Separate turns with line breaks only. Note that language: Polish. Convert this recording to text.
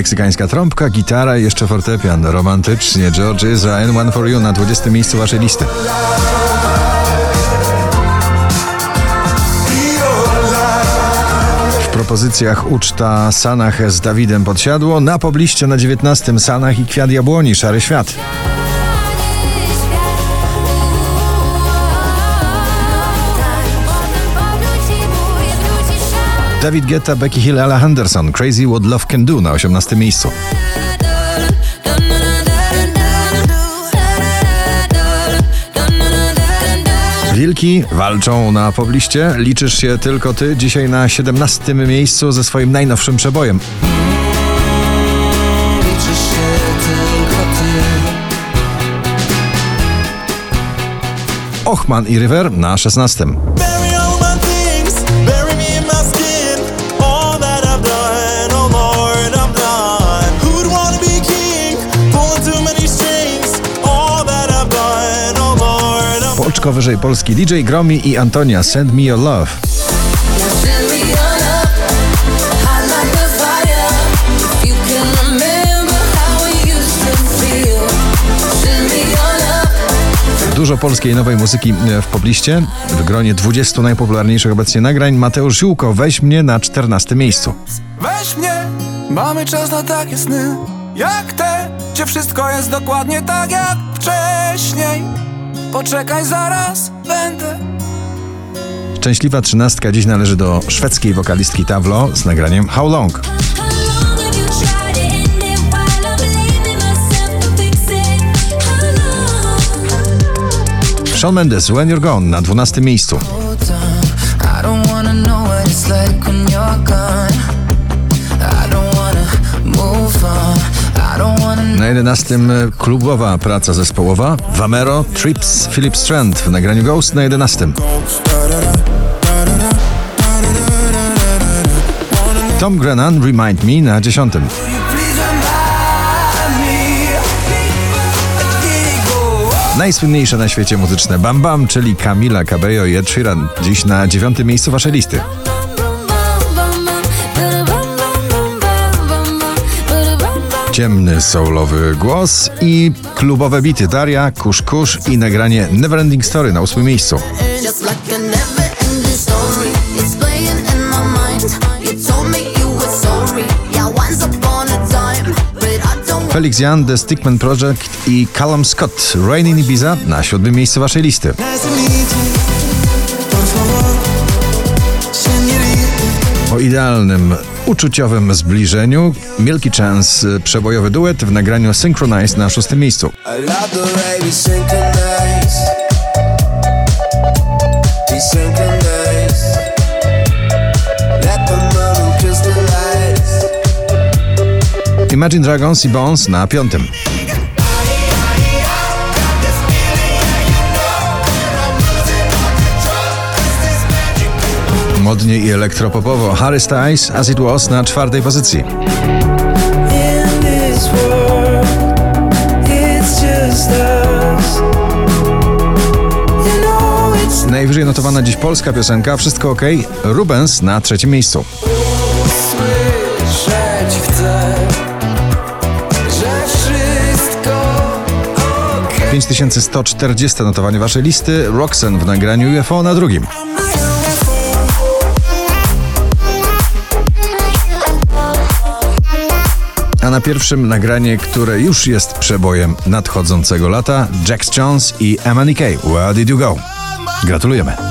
Meksykańska trąbka, gitara i jeszcze fortepian. Romantycznie George Israel, One For You na 20 miejscu waszej listy. W propozycjach uczta Sanach z Dawidem Podsiadło, na pobliście na 19 Sanach i Kwiat Jabłoni, Szary Świat. David Guetta, Becky Hill, Ella Henderson, Crazy What Love Can Do na 18 miejscu. Wilki walczą na pobliście. Liczysz się tylko ty. Dzisiaj na 17 miejscu ze swoim najnowszym przebojem. Liczysz się tylko ty. Ochman i River na 16. Oczko wyżej polski DJ Gromi i Antonia Send Me Your Love. Dużo polskiej nowej muzyki w pobliście. W gronie 20 najpopularniejszych obecnie nagrań Mateusz Ziółko Weź mnie na 14 miejscu. Weź mnie, mamy czas na takie sny jak te, gdzie wszystko jest dokładnie tak jak wcześniej. Poczekaj, zaraz będę. Szczęśliwa trzynastka dziś należy do szwedzkiej wokalistki Tawlo z nagraniem How Long. Shawn Mendes, When You're Gone na 12 miejscu. Na 11 klubowa praca zespołowa Vamero, Trips, Philip Strand w nagraniu Ghost na 11. Tom Grennan Remind Me na 10. Najsłynniejsze na świecie muzyczne Bam Bam, czyli Camila Cabello i Ed Sheeran. Dziś na dziewiątym miejscu waszej listy. Ciemny soulowy głos i klubowe bity. Daria, Kusz Kusz i nagranie Neverending Story na ósmym miejscu. Felix Jan, The Stickman Project i Callum Scott, Rain in Ibiza na siódmym miejscu waszej listy. O idealnym uczuciowym zbliżeniu. Milky Chance, y, przebojowy duet w nagraniu Synchronize na szóstym miejscu. Imagine Dragons i Bones na piątym. Modnie i elektropopowo. Harry Styles, As It Was na czwartej pozycji. Najwyżej notowana dziś polska piosenka Wszystko OK, Rubens na trzecim miejscu. Chcę, że wszystko okay. 5140 notowanie waszej listy, Roxen w nagraniu UFO na drugim. Na pierwszym nagranie, które już jest przebojem nadchodzącego lata, Jax Jones i Emma. Where did you go? Gratulujemy.